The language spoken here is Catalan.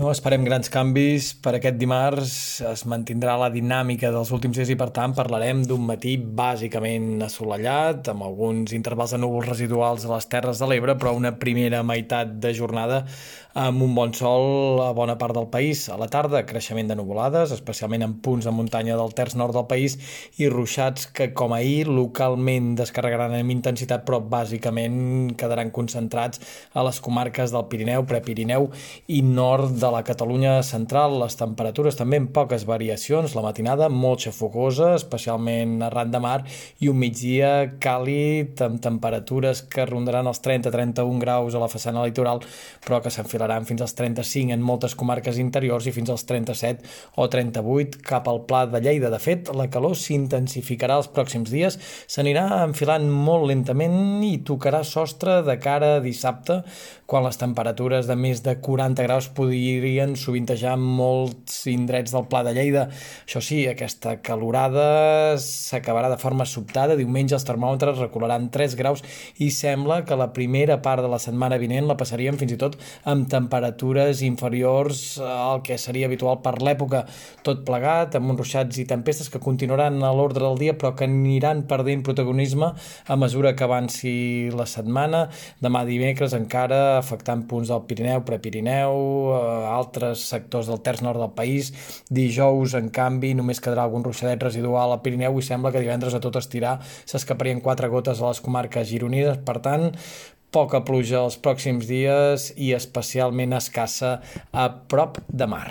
No esperem grans canvis per aquest dimarts. Es mantindrà la dinàmica dels últims dies i, per tant, parlarem d'un matí bàsicament assolellat, amb alguns intervals de núvols residuals a les Terres de l'Ebre, però una primera meitat de jornada amb un bon sol a bona part del país. A la tarda, creixement de nuvolades, especialment en punts de muntanya del terç nord del país, i ruixats que, com ahir, localment descarregaran amb intensitat, però bàsicament quedaran concentrats a les comarques del Pirineu, Prepirineu i nord de la Catalunya central, les temperatures també amb poques variacions, la matinada molt xafogosa, especialment arran de mar, i un migdia càlid amb temperatures que rondaran els 30-31 graus a la façana litoral, però que s'enfilaran fins als 35 en moltes comarques interiors i fins als 37 o 38 cap al pla de Lleida. De fet, la calor s'intensificarà els pròxims dies, s'anirà enfilant molt lentament i tocarà sostre de cara a dissabte, quan les temperatures de més de 40 graus podrien podrien sovintejar molts indrets del Pla de Lleida. Això sí, aquesta calorada s'acabarà de forma sobtada. Diumenge els termòmetres recularan 3 graus i sembla que la primera part de la setmana vinent la passaríem fins i tot amb temperatures inferiors al que seria habitual per l'època. Tot plegat, amb uns ruixats i tempestes que continuaran a l'ordre del dia però que aniran perdent protagonisme a mesura que avanci la setmana. Demà dimecres encara afectant punts del Pirineu, Prepirineu, eh, altres sectors del terç nord del país. Dijous, en canvi, només quedarà algun ruixadet residual al Pirineu i sembla que divendres a tot estirar s'escaparien quatre gotes a les comarques gironines. Per tant, poca pluja els pròxims dies i especialment escassa a prop de mar.